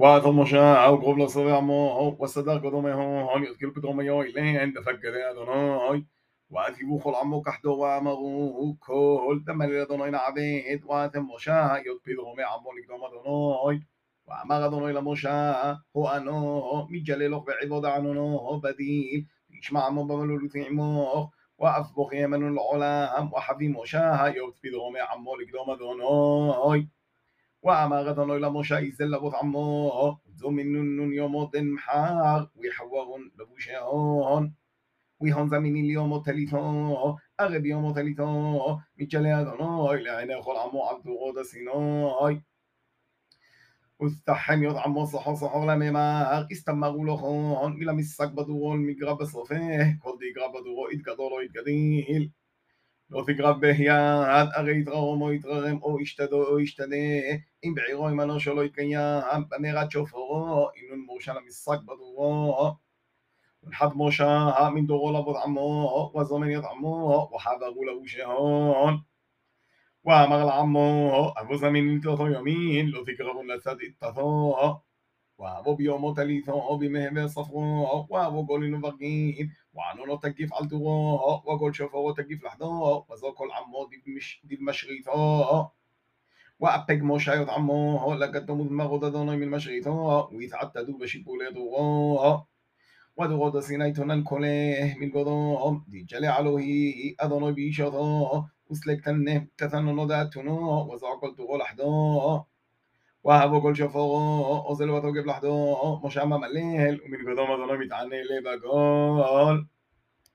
مشاء وقرب لصر عمو والصدر قدومه هون يذكر قدومه يوي لين دفق أدوناي وأثيبو خل عمو كحدو وامغو كل تمل أدوناي نعبيد وآثر مشاء يذكر قدومه عمو لقدوم أدوناي وأمر أدوناي لمشاء هو أنو مجللوك بعبود عنونو بديل يشمع عمو بملو لتعموه وأفبخ يمن العلام وحبي مشاء يذكر قدومه عمو لقدوم أدوناي وأما أدوناي لمشاء يزل لبوت عمو زمن نون يوم محار ويحوغن لبوشهون ويهون زمين اليوم تليتو أغب يوم تليتو ميجالي أدوناي لعين خل عمو عبد غود سيناي واستحم يطعم صحو صحو لممار استمروا لخون ملا مسك بدورون مقرب صفه كل دي قرب بدورو إتقدرو إتقديل לא תקרב בהיד, הרי יתרום או יתררם או ישתדו או ישתנה, אם בעירו עמנו שלא יתקיים, במרד שופרו, אם נון מורשה למשחק בדורו. ונחת משה מן דורו לעבוד עמו, וזומן יטעמו, וחברו לו שעון. ואמר לעמו, אבו זמין נטלתו ימין, לא תקרבון לצד איתתו. تليثو بمهبه صفرو وابو قولين برقين وعنونو تقيف عالتو وقول شوفو تقيف لحدو وزو كل عمو دي مش دي مشغيثو وأبق موشا يد عمو لقد مدمغو ددوني من مشغيثو ويتعتدو بشيبوليتو ودغود سينايتونن كله من قدوم دي جلي علوهي أدوني بيشوتو وسلك تنه تثنو نداتونو وزعقل تغول أحدو وهبو كل شفو أوزل وتوقف لحدو مش عم مليل ومن قدام أظن متعني لي بقول؟